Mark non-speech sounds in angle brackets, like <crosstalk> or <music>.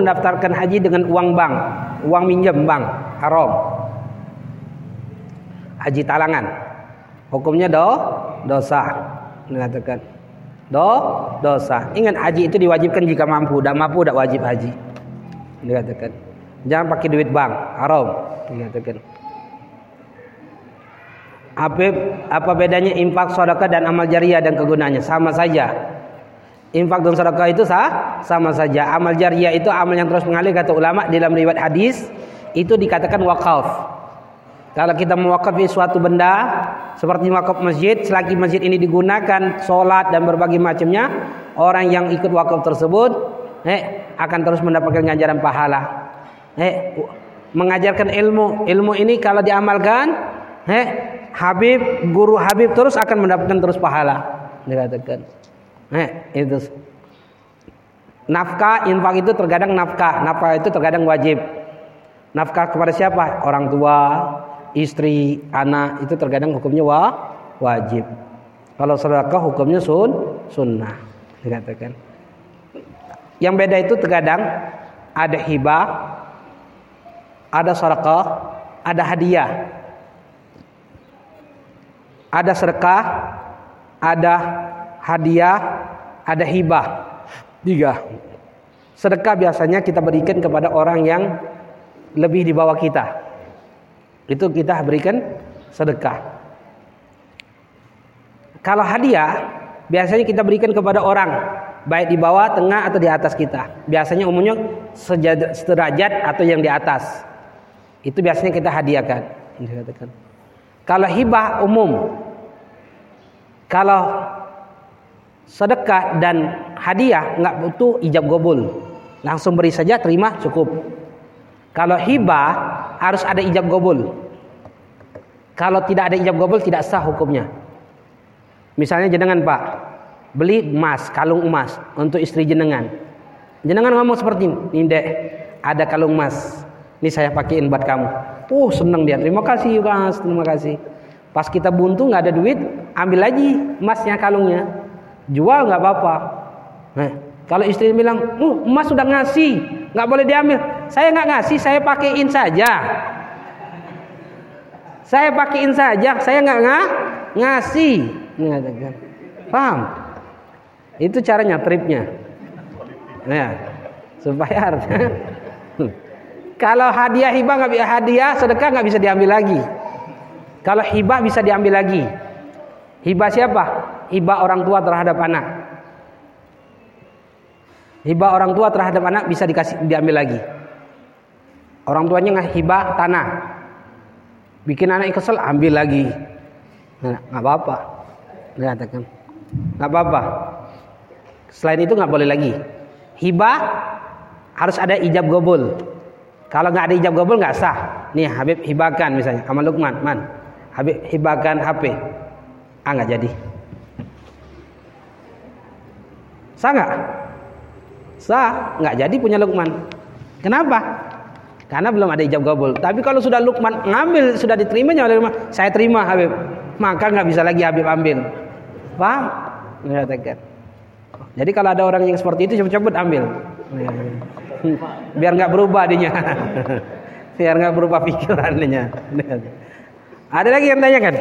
mendaftarkan haji dengan uang bank, uang minjem bank, haram. Haji talangan. Hukumnya do dosa. Mengatakan do dosa. Ingat haji itu diwajibkan jika mampu, tidak mampu tidak wajib haji. Dikatakan. Jangan pakai duit bank, haram. Dikatakan. Apa, apa bedanya infak, sedekah dan amal jariah dan kegunaannya? Sama saja. Infak dan sedekah itu sah, sama saja. Amal jariah itu amal yang terus mengalir kata ulama dalam riwayat hadis itu dikatakan wakaf. Kalau kita mewakafi suatu benda seperti wakaf masjid, selagi masjid ini digunakan sholat dan berbagai macamnya, orang yang ikut wakaf tersebut eh, akan terus mendapatkan ganjaran pahala. Eh, mengajarkan ilmu, ilmu ini kalau diamalkan, eh, Habib, guru Habib terus akan mendapatkan terus pahala. Dikatakan. Nah, itu. Nafkah, infak itu terkadang nafkah. Nafkah itu terkadang wajib. Nafkah kepada siapa? Orang tua, istri, anak itu terkadang hukumnya wa, wajib. Kalau sedekah hukumnya sun, sunnah. Dikatakan. Yang beda itu terkadang ada hibah, ada sedekah, ada hadiah. Ada sedekah, ada hadiah, ada hibah. Tiga. Sedekah biasanya kita berikan kepada orang yang lebih di bawah kita. Itu kita berikan sedekah. Kalau hadiah, biasanya kita berikan kepada orang baik di bawah, tengah atau di atas kita. Biasanya umumnya sederajat atau yang di atas. Itu biasanya kita hadiahkan. Kalau hibah umum, kalau sedekah dan hadiah nggak butuh ijab gobul. Langsung beri saja, terima cukup. Kalau hibah harus ada ijab gobul. Kalau tidak ada ijab gobul tidak sah hukumnya. Misalnya jenengan Pak, beli emas, kalung emas untuk istri jenengan. Jenengan ngomong seperti ini, Dek, ada kalung emas. Ini saya pakaiin buat kamu. Oh, senang dia. Terima kasih, Mas. Terima kasih. Pas kita buntu nggak ada duit, ambil lagi emasnya kalungnya jual nggak apa-apa. Nah, kalau istri bilang, uh, emas sudah ngasih, nggak boleh diambil. Saya nggak ngasih, saya pakaiin saja. Saya pakaiin saja, saya nggak ng ngasih. Paham? Itu caranya tripnya. Nah, supaya <laughs> kalau hadiah hibah nggak bisa hadiah, sedekah nggak bisa diambil lagi. Kalau hibah bisa diambil lagi. Hibah siapa? Hibah orang tua terhadap anak. Hibah orang tua terhadap anak bisa dikasih diambil lagi. Orang tuanya nggak hibah tanah. Bikin anak kesel, ambil lagi. Nah, nggak apa-apa. Katakan, nggak apa-apa. Selain itu nggak boleh lagi. Hibah harus ada ijab gobul. Kalau nggak ada ijab gobul nggak sah. Nih Habib hibahkan misalnya, sama Lukman, man. Habib hibahkan HP. Ah nggak jadi. Sah nggak? Sah, nggak jadi punya Lukman. Kenapa? Karena belum ada ijab kabul. Tapi kalau sudah Lukman ngambil, sudah diterimanya oleh Lukman, saya terima Habib. Maka nggak bisa lagi Habib ambil. Paham? Mengatakan. Jadi kalau ada orang yang seperti itu cepet-cepet ambil. Biar nggak berubah dinya. <laughs> Biar nggak berubah pikirannya. Ada lagi yang tanyakan?